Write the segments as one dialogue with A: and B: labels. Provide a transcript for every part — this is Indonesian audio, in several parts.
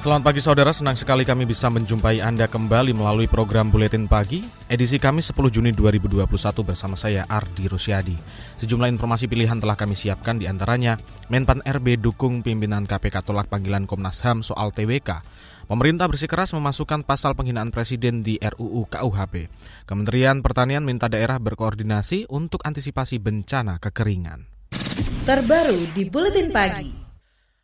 A: Selamat pagi saudara, senang sekali kami bisa menjumpai Anda kembali melalui program Buletin Pagi, edisi kami 10 Juni 2021 bersama saya Ardi Rusyadi. Sejumlah informasi pilihan telah kami siapkan di antaranya, Menpan RB dukung pimpinan KPK tolak panggilan Komnas HAM soal TWK. Pemerintah bersikeras memasukkan pasal penghinaan presiden di RUU KUHP. Kementerian Pertanian minta daerah berkoordinasi untuk antisipasi bencana kekeringan.
B: Terbaru di Buletin Pagi.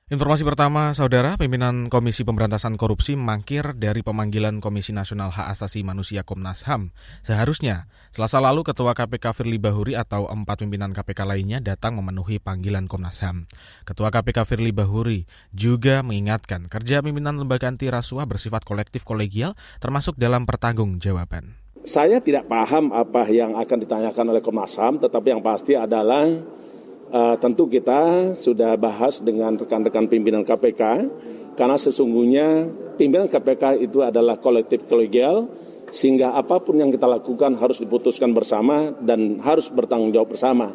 A: Informasi pertama, Saudara, pimpinan Komisi Pemberantasan Korupsi mangkir dari pemanggilan Komisi Nasional Hak Asasi Manusia Komnas HAM. Seharusnya, selasa lalu Ketua KPK Firly Bahuri atau empat pimpinan KPK lainnya datang memenuhi panggilan Komnas HAM. Ketua KPK Firly Bahuri juga mengingatkan kerja pimpinan lembaga anti rasuah bersifat kolektif kolegial termasuk dalam pertanggungjawaban.
C: Saya tidak paham apa yang akan ditanyakan oleh Komnas HAM, tetapi yang pasti adalah Uh, tentu kita sudah bahas dengan rekan-rekan pimpinan KPK karena sesungguhnya pimpinan KPK itu adalah kolektif kolegial sehingga apa pun yang kita lakukan harus diputuskan bersama dan harus bertanggung jawab bersama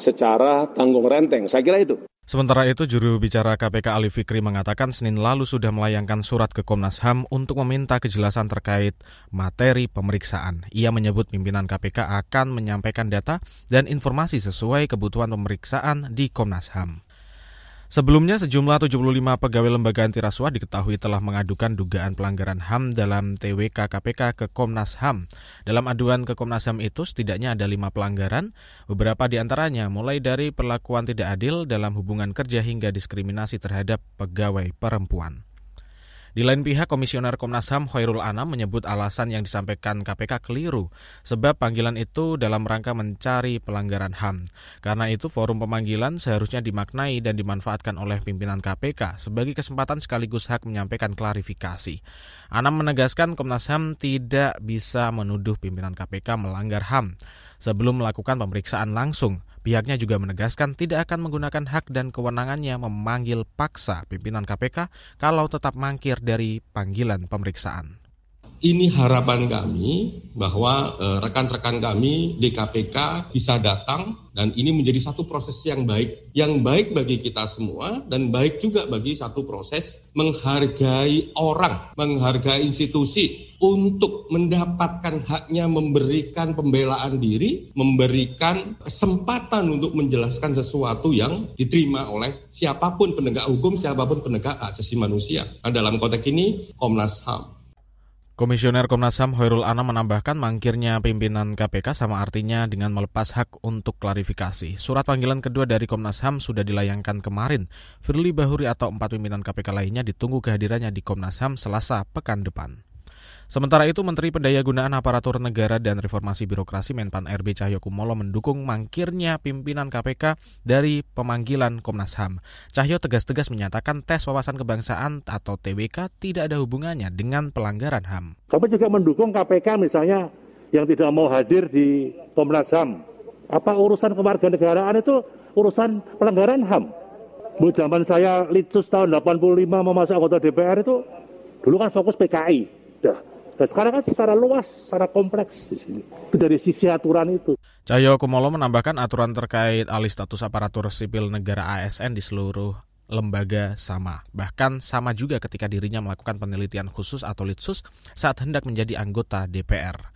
C: secara tanggung renteng. Saya kira itu.
A: Sementara itu, juru bicara KPK Ali Fikri mengatakan Senin lalu sudah melayangkan surat ke Komnas HAM untuk meminta kejelasan terkait materi pemeriksaan. Ia menyebut pimpinan KPK akan menyampaikan data dan informasi sesuai kebutuhan pemeriksaan di Komnas HAM. Sebelumnya sejumlah 75 pegawai lembaga anti rasuah diketahui telah mengadukan dugaan pelanggaran HAM dalam TWK KPK ke Komnas HAM. Dalam aduan ke Komnas HAM itu setidaknya ada lima pelanggaran, beberapa di antaranya mulai dari perlakuan tidak adil dalam hubungan kerja hingga diskriminasi terhadap pegawai perempuan. Di lain pihak, Komisioner Komnas HAM Hoirul Anam menyebut alasan yang disampaikan KPK keliru, sebab panggilan itu dalam rangka mencari pelanggaran HAM. Karena itu, forum pemanggilan seharusnya dimaknai dan dimanfaatkan oleh pimpinan KPK sebagai kesempatan sekaligus hak menyampaikan klarifikasi. Anam menegaskan Komnas HAM tidak bisa menuduh pimpinan KPK melanggar HAM sebelum melakukan pemeriksaan langsung. Pihaknya juga menegaskan tidak akan menggunakan hak dan kewenangannya memanggil paksa pimpinan KPK kalau tetap mangkir dari panggilan pemeriksaan
D: ini harapan kami bahwa eh, rekan-rekan kami di KPK bisa datang dan ini menjadi satu proses yang baik, yang baik bagi kita semua dan baik juga bagi satu proses menghargai orang, menghargai institusi untuk mendapatkan haknya memberikan pembelaan diri, memberikan kesempatan untuk menjelaskan sesuatu yang diterima oleh siapa pun penegak hukum, siapa pun penegak asasi manusia. Nah, dalam konteks ini Komnas HAM.
A: Komisioner Komnas HAM Hoirul Anam menambahkan mangkirnya pimpinan KPK sama artinya dengan melepas hak untuk klarifikasi. Surat panggilan kedua dari Komnas HAM sudah dilayangkan kemarin. Firly Bahuri atau empat pimpinan KPK lainnya ditunggu kehadirannya di Komnas HAM selasa pekan depan. Sementara itu, Menteri Pendayagunaan Aparatur Negara dan Reformasi Birokrasi Menpan RB Cahyokumolo mendukung mangkirnya pimpinan KPK dari pemanggilan Komnas HAM. Cahyo tegas-tegas menyatakan tes wawasan kebangsaan atau TWK tidak ada hubungannya dengan pelanggaran HAM.
E: Kami juga mendukung KPK misalnya yang tidak mau hadir di Komnas HAM. Apa urusan kewarganegaraan itu urusan pelanggaran HAM? Bu zaman saya Litsus tahun 85 memasuk anggota DPR itu dulu kan fokus PKI. Dah, dan sekarang kan secara luas, secara kompleks di sini. Dari sisi aturan itu.
A: Cahyo Kumolo menambahkan aturan terkait alih status aparatur sipil negara ASN di seluruh lembaga sama. Bahkan sama juga ketika dirinya melakukan penelitian khusus atau litsus saat hendak menjadi anggota DPR.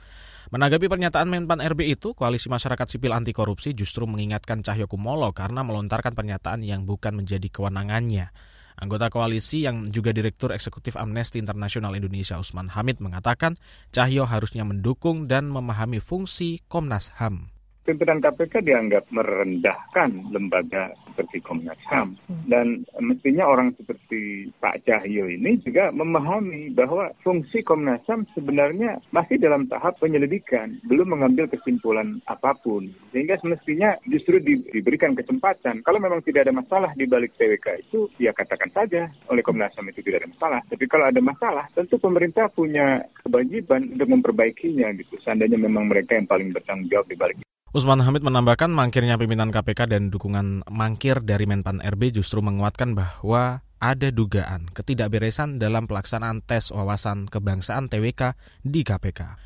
A: Menanggapi pernyataan Menpan RB itu, Koalisi Masyarakat Sipil Anti Korupsi justru mengingatkan Cahyo Kumolo karena melontarkan pernyataan yang bukan menjadi kewenangannya. Anggota koalisi yang juga Direktur Eksekutif Amnesty Internasional Indonesia Usman Hamid mengatakan Cahyo harusnya mendukung dan memahami fungsi Komnas HAM
F: pimpinan KPK dianggap merendahkan lembaga seperti Komnas HAM hmm. dan mestinya orang seperti Pak Cahyo ini juga memahami bahwa fungsi Komnas HAM sebenarnya masih dalam tahap penyelidikan, belum mengambil kesimpulan apa pun. Sehingga semestinya justru di, diberikan kesempatan. Kalau memang tidak ada masalah di balik TWK itu, ya katakan saja oleh Komnas HAM itu tidak ada masalah. Tapi kalau ada masalah, tentu pemerintah punya kewajiban untuk memperbaikinya gitu. Seandainya memang mereka yang paling bertanggung jawab di balik
A: Usman Hamid menambahkan mangkirnya pimpinan KPK dan dukungan mangkir dari Menpan RB justru menguatkan bahwa ada dugaan ketidakberesan dalam pelaksanaan tes wawasan kebangsaan TWK di KPK.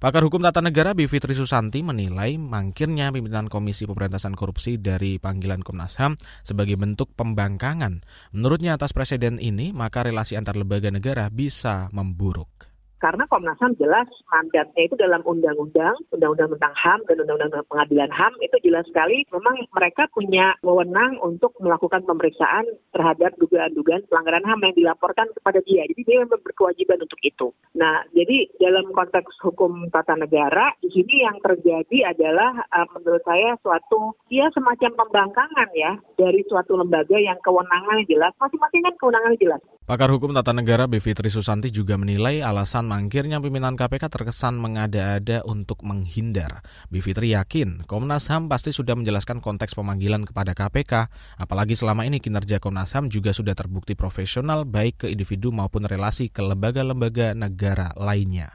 A: Pakar Hukum Tata Negara Bivitri Susanti menilai mangkirnya pimpinan Komisi Pemberantasan Korupsi dari panggilan Komnas HAM sebagai bentuk pembangkangan. Menurutnya atas presiden ini, maka relasi antar lembaga negara bisa memburuk.
G: Karena Komnas HAM jelas mandatnya itu dalam undang-undang, undang-undang tentang HAM dan undang-undang pengadilan HAM itu jelas sekali memang mereka punya wewenang untuk melakukan pemeriksaan terhadap dugaan-dugaan pelanggaran HAM yang dilaporkan kepada dia. Jadi dia memang berkewajiban untuk itu. Nah, jadi dalam konteks hukum tata negara, di sini yang terjadi adalah uh, menurut saya suatu ya semacam pembangkangan ya dari suatu lembaga yang kewenangannya jelas, masing-masing kan kewenangannya jelas.
A: Pakar Hukum Tata Negara Bivitri Susanti juga menilai alasan mangkirnya pimpinan KPK terkesan mengada-ada untuk menghindar. Bivitri yakin Komnas HAM pasti sudah menjelaskan konteks pemanggilan kepada KPK, apalagi selama ini kinerja Komnas HAM juga sudah terbukti profesional baik ke individu maupun relasi ke lembaga-lembaga negara lainnya.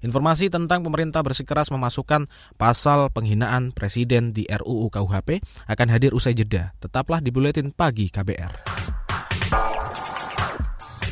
A: Informasi tentang pemerintah bersikeras memasukkan pasal penghinaan presiden di RUU KUHP akan hadir usai jeda. Tetaplah di Buletin Pagi KBR.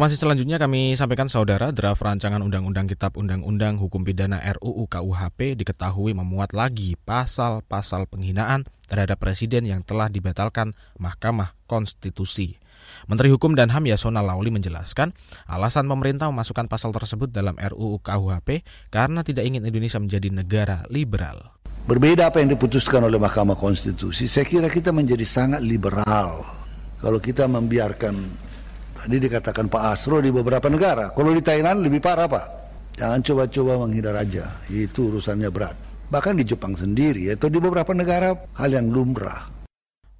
A: Informasi selanjutnya kami sampaikan saudara, draft rancangan Undang-Undang Kitab Undang-Undang Hukum Pidana RUU KUHP diketahui memuat lagi pasal-pasal penghinaan terhadap presiden yang telah dibatalkan Mahkamah Konstitusi. Menteri Hukum dan HAM Yasona Lauli menjelaskan, alasan pemerintah memasukkan pasal tersebut dalam RUU KUHP karena tidak ingin Indonesia menjadi negara liberal.
H: Berbeda apa yang diputuskan oleh Mahkamah Konstitusi, saya kira kita menjadi sangat liberal kalau kita membiarkan Tadi dikatakan Pak Asro di beberapa negara. Kalau di Thailand lebih parah Pak. Jangan coba-coba menghindar aja. Itu urusannya berat. Bahkan di Jepang sendiri atau di beberapa negara hal yang lumrah.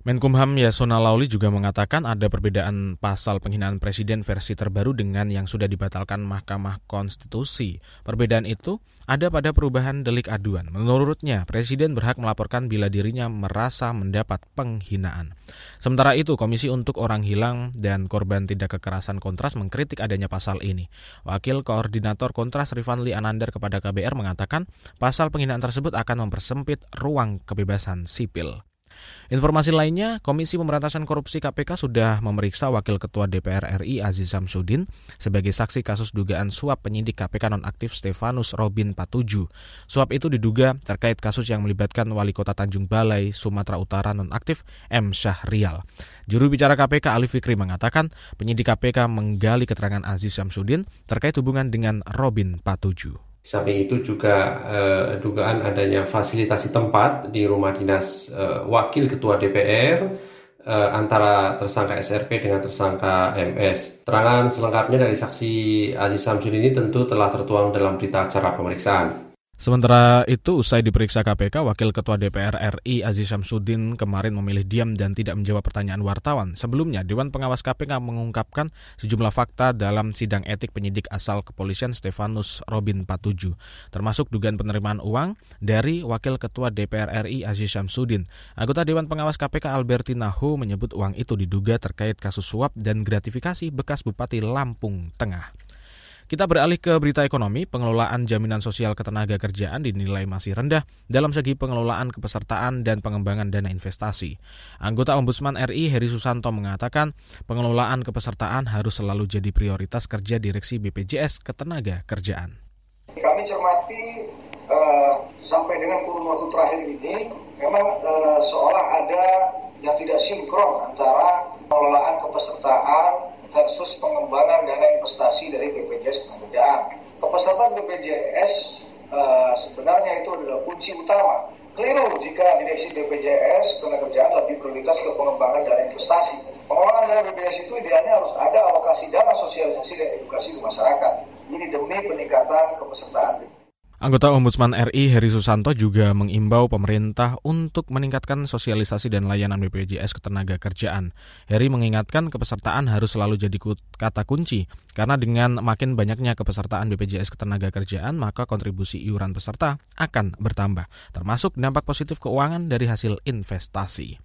A: Menkumham Yasona Lauli juga mengatakan ada perbedaan pasal penghinaan presiden versi terbaru dengan yang sudah dibatalkan Mahkamah Konstitusi. Perbedaan itu ada pada perubahan delik aduan. Menurutnya, presiden berhak melaporkan bila dirinya merasa mendapat penghinaan. Sementara itu, Komisi untuk Orang Hilang dan Korban Tidak Kekerasan Kontras mengkritik adanya pasal ini. Wakil Koordinator Kontras Rifanli Anandar kepada KBR mengatakan pasal penghinaan tersebut akan mempersempit ruang kebebasan sipil. Informasi lainnya, Komisi Pemberantasan Korupsi KPK sudah memeriksa Wakil Ketua DPR RI Aziz Samsudin sebagai saksi kasus dugaan suap penyidik KPK nonaktif Stefanus Robin Patuju. Suap itu diduga terkait kasus yang melibatkan Wali Kota Tanjung Balai, Sumatera Utara nonaktif M. Syahrial. Juru bicara KPK Ali Fikri mengatakan penyidik KPK menggali keterangan Aziz Samsudin terkait hubungan dengan Robin Patuju.
I: Samping itu juga eh, dugaan adanya fasilitasi tempat di rumah dinas eh, wakil ketua DPR eh, antara tersangka SRP dengan tersangka MS. Terangan selengkapnya dari saksi Aziz Samsudin ini tentu telah tertuang dalam berita acara pemeriksaan.
A: Sementara itu, usai diperiksa KPK, Wakil Ketua DPR RI Aziz Syamsuddin kemarin memilih diam dan tidak menjawab pertanyaan wartawan. Sebelumnya, Dewan Pengawas KPK mengungkapkan sejumlah fakta dalam sidang etik penyidik asal kepolisian Stefanus Robin Patuju, termasuk dugaan penerimaan uang dari Wakil Ketua DPR RI Aziz Syamsuddin. Anggota Dewan Pengawas KPK Alberti Nahu menyebut uang itu diduga terkait kasus suap dan gratifikasi bekas Bupati Lampung Tengah. Kita beralih ke berita ekonomi, pengelolaan jaminan sosial ketenaga kerjaan dinilai masih rendah dalam segi pengelolaan kepesertaan dan pengembangan dana investasi. Anggota Ombudsman RI Heri Susanto mengatakan pengelolaan kepesertaan harus selalu jadi prioritas kerja Direksi BPJS Ketenaga Kerjaan.
J: Kami cermati uh, sampai dengan kurun waktu terakhir ini memang uh, seolah ada yang tidak sinkron antara pengelolaan kepesertaan versus pengembangan dana investasi dari BPJS Tenaga Kepesertaan BPJS uh, sebenarnya itu adalah kunci utama. Keliru jika direksi BPJS Ketenagakerjaan lebih prioritas ke pengembangan dana investasi. Pengelolaan dana BPJS itu idealnya harus ada alokasi dana sosialisasi dan edukasi ke masyarakat. Ini demi peningkatan kepesertaan
A: Anggota Ombudsman RI Heri Susanto juga mengimbau pemerintah untuk meningkatkan sosialisasi dan layanan BPJS ketenaga kerjaan. Heri mengingatkan kepesertaan harus selalu jadi kata kunci, karena dengan makin banyaknya kepesertaan BPJS ketenaga kerjaan, maka kontribusi iuran peserta akan bertambah, termasuk dampak positif keuangan dari hasil investasi.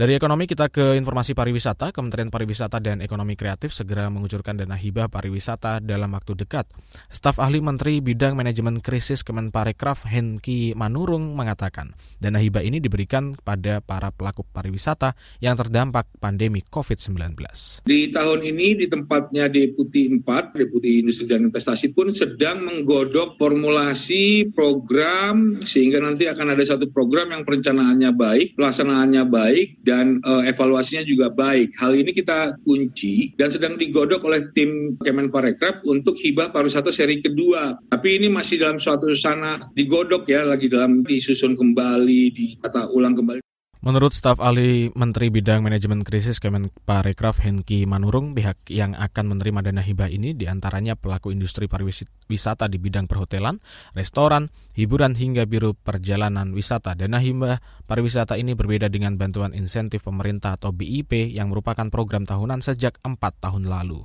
A: Dari ekonomi kita ke informasi pariwisata. Kementerian Pariwisata dan Ekonomi Kreatif segera mengucurkan dana hibah pariwisata dalam waktu dekat. Staf ahli Menteri Bidang Manajemen Krisis Kemenparekraf Henki Manurung mengatakan, dana hibah ini diberikan pada para pelaku pariwisata yang terdampak pandemi COVID-19.
K: Di tahun ini di tempatnya Deputi 4, Deputi Industri dan Investasi pun sedang menggodok formulasi program sehingga nanti akan ada satu program yang perencanaannya baik, pelaksanaannya baik, dan uh, evaluasinya juga baik. Hal ini kita kunci dan sedang digodok oleh tim Kemenparekraf untuk hibah pariwisata seri kedua. Tapi ini masih dalam suatu sana digodok ya, lagi dalam disusun kembali, ditata ulang kembali.
A: Menurut staf ahli Menteri Bidang Manajemen Krisis Kemenparekraf Henki Manurung, pihak yang akan menerima dana hibah ini di antaranya pelaku industri pariwisata di bidang perhotelan, restoran, hiburan hingga biru perjalanan wisata. Dana hibah pariwisata ini berbeda dengan bantuan insentif pemerintah atau BIP yang merupakan program tahunan sejak empat tahun lalu.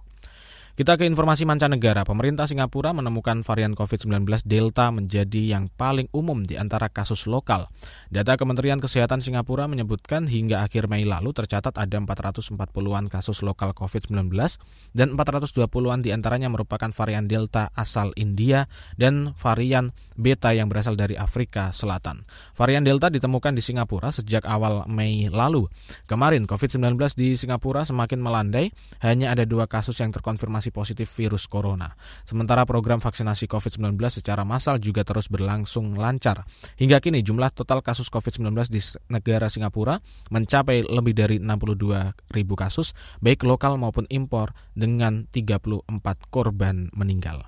A: Kita ke informasi mancanegara. Pemerintah Singapura menemukan varian COVID-19 Delta menjadi yang paling umum di antara kasus lokal. Data Kementerian Kesehatan Singapura menyebutkan hingga akhir Mei lalu tercatat ada 440-an kasus lokal COVID-19 dan 420-an di antaranya merupakan varian Delta asal India dan varian Beta yang berasal dari Afrika Selatan. Varian Delta ditemukan di Singapura sejak awal Mei lalu. Kemarin COVID-19 di Singapura semakin melandai, hanya ada dua kasus yang terkonfirmasi positif virus corona. Sementara program vaksinasi COVID-19 secara massal juga terus berlangsung lancar. Hingga kini jumlah total kasus COVID-19 di negara Singapura mencapai lebih dari 62 ribu kasus, baik lokal maupun impor, dengan 34 korban meninggal.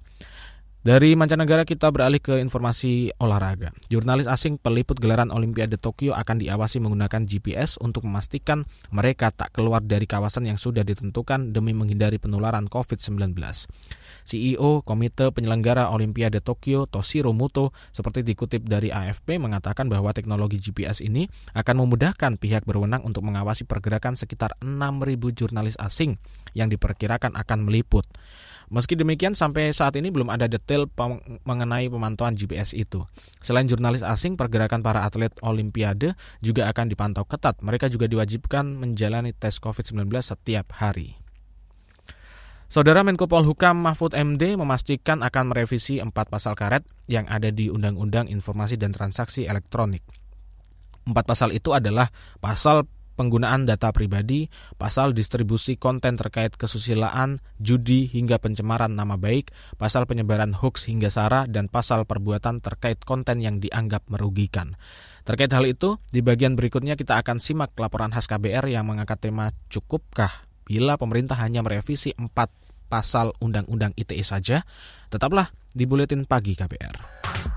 A: Dari mancanegara kita beralih ke informasi olahraga. Jurnalis asing peliput gelaran Olimpiade Tokyo akan diawasi menggunakan GPS untuk memastikan mereka tak keluar dari kawasan yang sudah ditentukan demi menghindari penularan COVID-19. CEO Komite Penyelenggara Olimpiade Tokyo Toshiro Muto seperti dikutip dari AFP mengatakan bahwa teknologi GPS ini akan memudahkan pihak berwenang untuk mengawasi pergerakan sekitar 6.000 jurnalis asing yang diperkirakan akan meliput. Meski demikian, sampai saat ini belum ada detail mengenai pemantauan GPS itu. Selain jurnalis asing, pergerakan para atlet Olimpiade juga akan dipantau ketat. Mereka juga diwajibkan menjalani tes COVID-19 setiap hari. Saudara Menko Polhukam Mahfud MD memastikan akan merevisi empat pasal karet yang ada di Undang-Undang Informasi dan Transaksi Elektronik. Empat pasal itu adalah pasal penggunaan data pribadi, pasal distribusi konten terkait kesusilaan, judi hingga pencemaran nama baik, pasal penyebaran hoax hingga sara, dan pasal perbuatan terkait konten yang dianggap merugikan. Terkait hal itu, di bagian berikutnya kita akan simak laporan khas KBR yang mengangkat tema Cukupkah bila pemerintah hanya merevisi empat pasal Undang-Undang ITE saja? Tetaplah di Buletin Pagi KBR.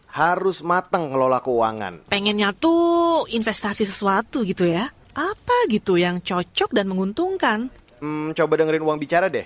L: harus matang ngelola keuangan.
M: Pengennya tuh investasi sesuatu gitu ya. Apa gitu yang cocok dan menguntungkan?
L: Hmm, coba dengerin uang bicara deh.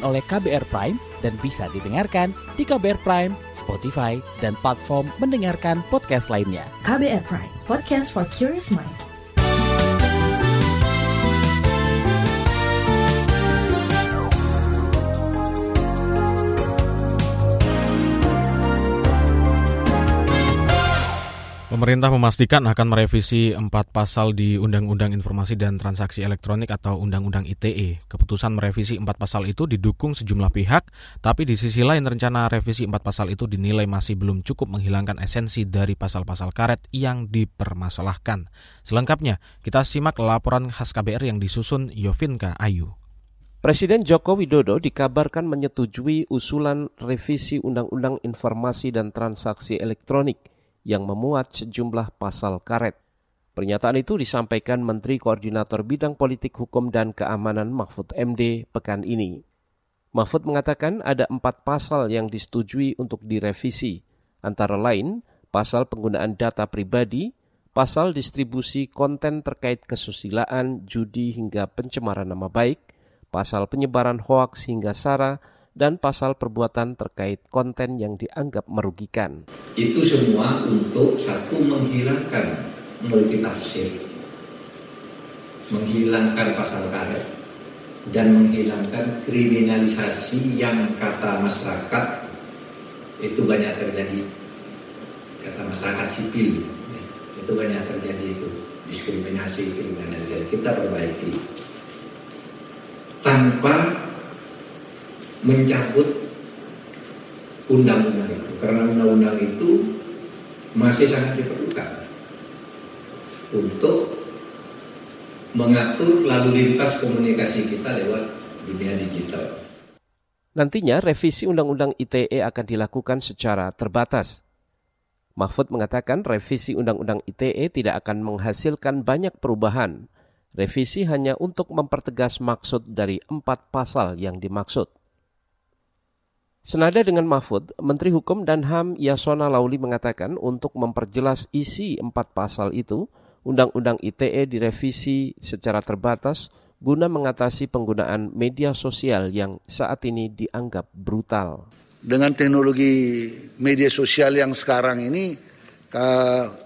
N: oleh KBR Prime dan bisa didengarkan di KBR Prime, Spotify, dan platform mendengarkan podcast lainnya.
B: KBR Prime, podcast for curious mind.
A: Pemerintah memastikan akan merevisi empat pasal di Undang-Undang Informasi dan Transaksi Elektronik atau Undang-Undang ITE. Keputusan merevisi empat pasal itu didukung sejumlah pihak, tapi di sisi lain rencana revisi empat pasal itu dinilai masih belum cukup menghilangkan esensi dari pasal-pasal karet yang dipermasalahkan. Selengkapnya, kita simak laporan khas KBR yang disusun Yovinka Ayu.
O: Presiden Joko Widodo dikabarkan menyetujui usulan revisi Undang-Undang Informasi dan Transaksi Elektronik – yang memuat sejumlah pasal karet. Pernyataan itu disampaikan Menteri Koordinator Bidang Politik Hukum dan Keamanan Mahfud MD pekan ini. Mahfud mengatakan ada empat pasal yang disetujui untuk direvisi, antara lain pasal penggunaan data pribadi, pasal distribusi konten terkait kesusilaan, judi hingga pencemaran nama baik, pasal penyebaran hoaks hingga sara, dan pasal perbuatan terkait konten yang dianggap merugikan.
P: Itu semua untuk satu menghilangkan multitafsir, menghilangkan pasal karet, dan menghilangkan kriminalisasi yang kata masyarakat itu banyak terjadi. Kata masyarakat sipil itu banyak terjadi itu. Diskriminasi kriminalisasi. Kita perbaiki. Tanpa mencabut undang-undang itu karena undang-undang itu masih sangat diperlukan untuk mengatur lalu lintas komunikasi kita lewat dunia digital.
O: Nantinya revisi Undang-Undang ITE akan dilakukan secara terbatas. Mahfud mengatakan revisi Undang-Undang ITE tidak akan menghasilkan banyak perubahan. Revisi hanya untuk mempertegas maksud dari empat pasal yang dimaksud. Senada dengan Mahfud, Menteri Hukum dan HAM Yasona Lauli mengatakan untuk memperjelas isi empat pasal itu, Undang-Undang ITE direvisi secara terbatas guna mengatasi penggunaan media sosial yang saat ini dianggap brutal.
H: Dengan teknologi media sosial yang sekarang ini,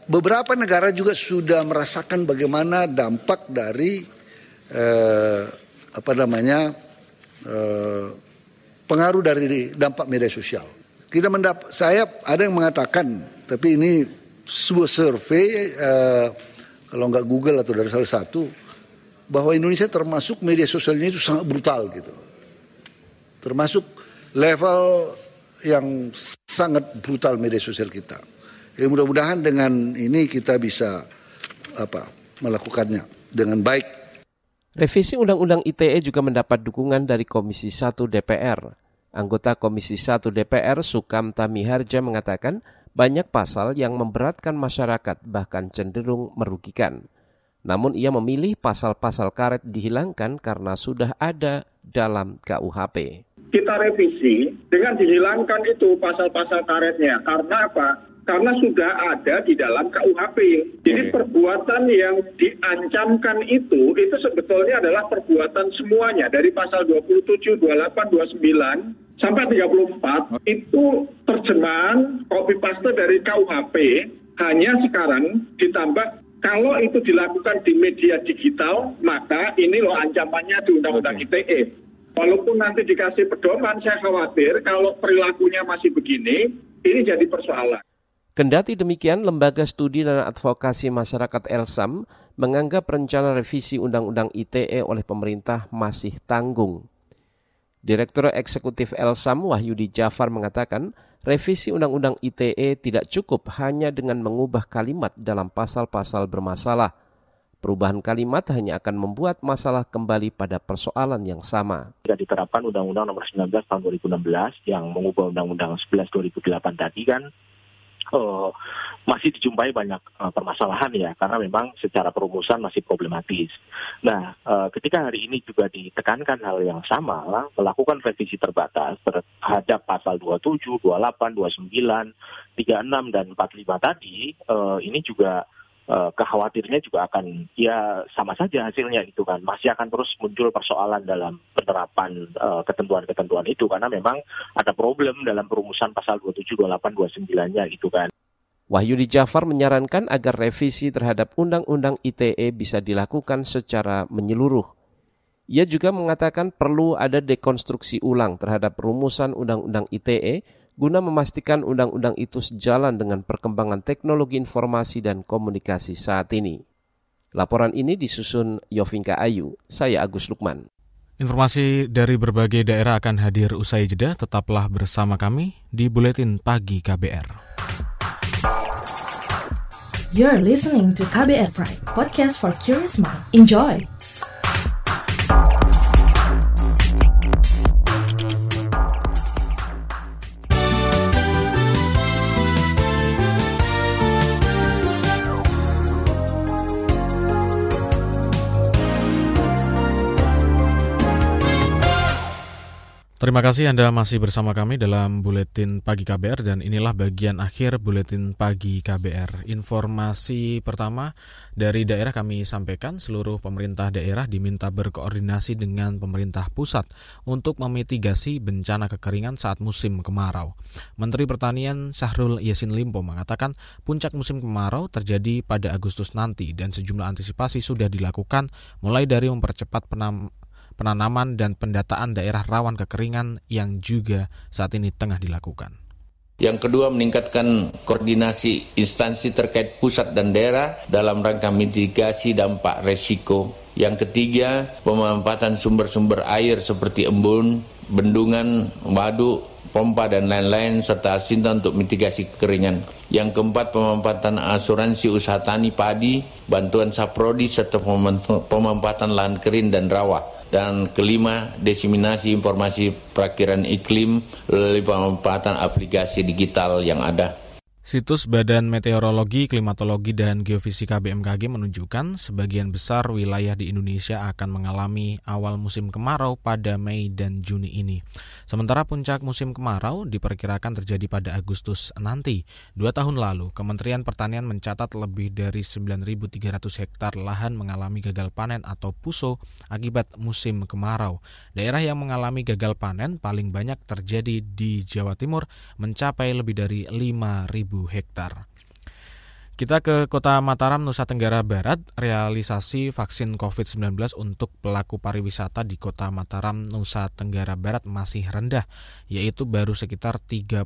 H: beberapa negara juga sudah merasakan bagaimana dampak dari eh, apa namanya eh, pengaruh dari dampak media sosial. Kita mendap saya ada yang mengatakan, tapi ini sebuah survei uh, kalau nggak Google atau dari salah satu bahwa Indonesia termasuk media sosialnya itu sangat brutal gitu. Termasuk level yang sangat brutal media sosial kita. Ya, mudah-mudahan dengan ini kita bisa apa melakukannya dengan baik
O: Revisi Undang-Undang ITE juga mendapat dukungan dari Komisi 1 DPR. Anggota Komisi 1 DPR Sukam Tamiharja mengatakan banyak pasal yang memberatkan masyarakat bahkan cenderung merugikan. Namun ia memilih pasal-pasal karet dihilangkan karena sudah ada dalam KUHP.
Q: Kita revisi dengan dihilangkan itu pasal-pasal karetnya. Karena apa? Karena sudah ada di dalam KUHP. Jadi perbuatan yang diancamkan itu itu sebetulnya adalah perbuatan semuanya dari pasal 27, 28, 29 sampai 34 itu terjemahan copy paste dari KUHP hanya sekarang ditambah kalau itu dilakukan di media digital maka ini loh ancamannya di Undang-Undang ITE. Walaupun nanti dikasih pedoman, saya khawatir kalau perilakunya masih begini, ini jadi persoalan.
O: Kendati demikian, Lembaga Studi dan Advokasi Masyarakat Elsam menganggap rencana revisi Undang-Undang ITE oleh pemerintah masih tanggung. Direktur Eksekutif Elsam Wahyudi Jafar mengatakan, revisi Undang-Undang ITE tidak cukup hanya dengan mengubah kalimat dalam pasal-pasal bermasalah. Perubahan kalimat hanya akan membuat masalah kembali pada persoalan yang sama.
R: Jika diterapkan Undang-Undang nomor 19 tahun 2016 yang mengubah Undang-Undang 11 2008 tadi kan uh, masih dijumpai banyak uh, permasalahan ya karena memang secara perumusan masih problematis. Nah, uh, ketika hari ini juga ditekankan hal yang sama melakukan revisi terbatas terhadap pasal 27, 28, 29, 36 dan 45 tadi uh, ini juga uh, kekhawatirnya juga akan ya sama saja hasilnya itu kan masih akan terus muncul persoalan dalam penerapan ketentuan-ketentuan uh, itu karena memang ada problem dalam perumusan pasal 27, 28, 29-nya itu kan.
O: Wahyudi Jafar menyarankan agar revisi terhadap Undang-Undang ITE bisa dilakukan secara menyeluruh. Ia juga mengatakan perlu ada dekonstruksi ulang terhadap rumusan Undang-Undang ITE guna memastikan undang-undang itu sejalan dengan perkembangan teknologi informasi dan komunikasi saat ini. Laporan ini disusun Yovinka Ayu, saya Agus Lukman.
A: Informasi dari berbagai daerah akan hadir usai jeda, tetaplah bersama kami di Buletin Pagi KBR.
B: You're listening to KBR Pride, podcast for curious mind. Enjoy!
A: Terima kasih Anda masih bersama kami dalam Buletin Pagi KBR dan inilah bagian akhir Buletin Pagi KBR. Informasi pertama dari daerah kami sampaikan seluruh pemerintah daerah diminta berkoordinasi dengan pemerintah pusat untuk memitigasi bencana kekeringan saat musim kemarau. Menteri Pertanian Syahrul Yasin Limpo mengatakan puncak musim kemarau terjadi pada Agustus nanti dan sejumlah antisipasi sudah dilakukan mulai dari mempercepat penam penanaman dan pendataan daerah rawan kekeringan yang juga saat ini tengah dilakukan.
S: Yang kedua, meningkatkan koordinasi instansi terkait pusat dan daerah dalam rangka mitigasi dampak resiko. Yang ketiga, pemanfaatan sumber-sumber air seperti embun, bendungan, waduk, pompa dan lain-lain serta asinta untuk mitigasi kekeringan. Yang keempat, pemanfaatan asuransi usaha tani padi, bantuan saprodi serta pemanfaatan lahan kering dan rawa dan kelima diseminasi informasi perakiran iklim melalui pemanfaatan aplikasi digital yang ada.
A: Situs Badan Meteorologi, Klimatologi, dan Geofisika BMKG menunjukkan sebagian besar wilayah di Indonesia akan mengalami awal musim kemarau pada Mei dan Juni ini. Sementara puncak musim kemarau diperkirakan terjadi pada Agustus nanti. Dua tahun lalu, Kementerian Pertanian mencatat lebih dari 9.300 hektar lahan mengalami gagal panen atau puso akibat musim kemarau. Daerah yang mengalami gagal panen paling banyak terjadi di Jawa Timur mencapai lebih dari 5.000 hektar. Kita ke Kota Mataram, Nusa Tenggara Barat, realisasi vaksin COVID-19 untuk pelaku pariwisata di Kota Mataram, Nusa Tenggara Barat masih rendah, yaitu baru sekitar 35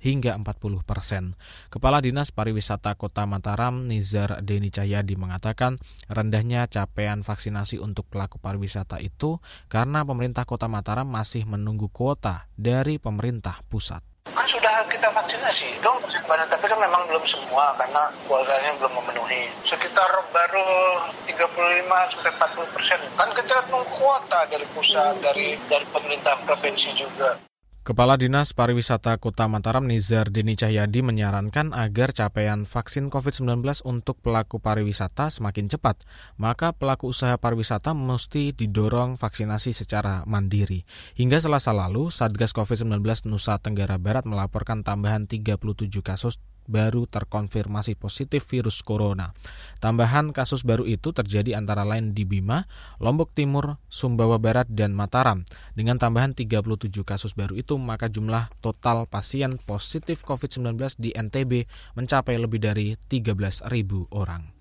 A: hingga 40 persen. Kepala Dinas Pariwisata Kota Mataram, Nizar Deni Cahyadi mengatakan rendahnya capaian vaksinasi untuk pelaku pariwisata itu karena pemerintah Kota Mataram masih menunggu kuota dari pemerintah pusat
T: kan sudah kita vaksinasi. Dong persiapan tapi kan memang belum semua karena kuotanya belum memenuhi. Sekitar baru 35 sampai 40 persen. Kan kita nunggu kuota dari pusat dari dari pemerintah provinsi juga
A: Kepala Dinas Pariwisata Kota Mataram Nizar Deni Cahyadi menyarankan agar capaian vaksin COVID-19 untuk pelaku pariwisata semakin cepat, maka pelaku usaha pariwisata mesti didorong vaksinasi secara mandiri. Hingga selasa lalu, Satgas COVID-19 Nusa Tenggara Barat melaporkan tambahan 37 kasus baru terkonfirmasi positif virus corona. Tambahan kasus baru itu terjadi antara lain di Bima, Lombok Timur, Sumbawa Barat, dan Mataram. Dengan tambahan 37 kasus baru itu, maka jumlah total pasien positif COVID-19 di NTB mencapai lebih dari 13.000 orang.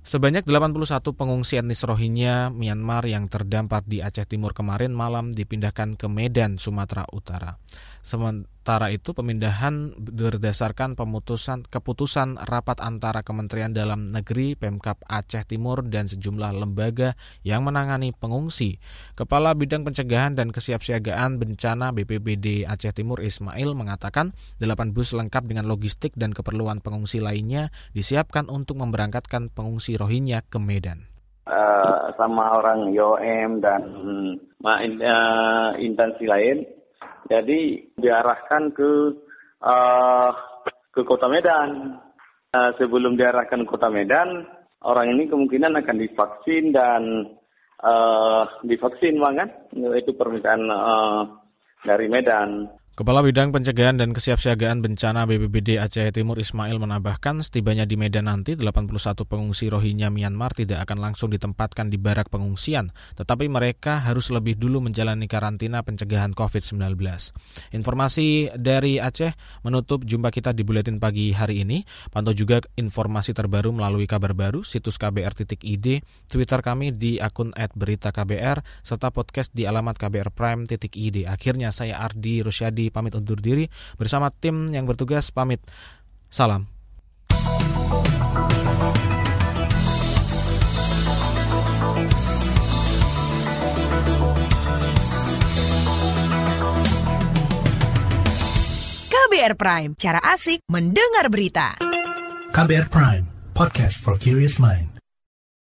A: Sebanyak 81 pengungsi etnis Rohingya Myanmar yang terdampar di Aceh Timur kemarin malam dipindahkan ke Medan, Sumatera Utara. Sementara itu pemindahan berdasarkan pemutusan keputusan rapat antara Kementerian Dalam Negeri, Pemkap Aceh Timur dan sejumlah lembaga yang menangani pengungsi. Kepala Bidang Pencegahan dan Kesiapsiagaan Bencana BPBD Aceh Timur Ismail mengatakan 8 bus lengkap dengan logistik dan keperluan pengungsi lainnya disiapkan untuk memberangkatkan pengungsi Rohingya ke Medan.
U: Uh, sama orang YOM dan uh, instansi lain jadi diarahkan ke uh, ke kota Medan. Uh, sebelum diarahkan ke kota Medan, orang ini kemungkinan akan divaksin dan uh, divaksin banget. Itu permintaan uh, dari Medan.
A: Kepala Bidang Pencegahan dan Kesiapsiagaan Bencana BPBD Aceh Timur Ismail menambahkan setibanya di Medan nanti 81 pengungsi Rohingya Myanmar tidak akan langsung ditempatkan di barak pengungsian, tetapi mereka harus lebih dulu menjalani karantina pencegahan COVID-19. Informasi dari Aceh menutup jumpa kita di Buletin Pagi hari ini. Pantau juga informasi terbaru melalui kabar baru, situs kbr.id, Twitter kami di akun @beritaKBR, serta podcast di alamat kbrprime.id. Akhirnya saya Ardi Rusyadi Kusmayadi pamit undur diri bersama tim yang bertugas pamit. Salam.
M: KBR Prime, cara asik mendengar berita.
V: KBR Prime, podcast for curious mind.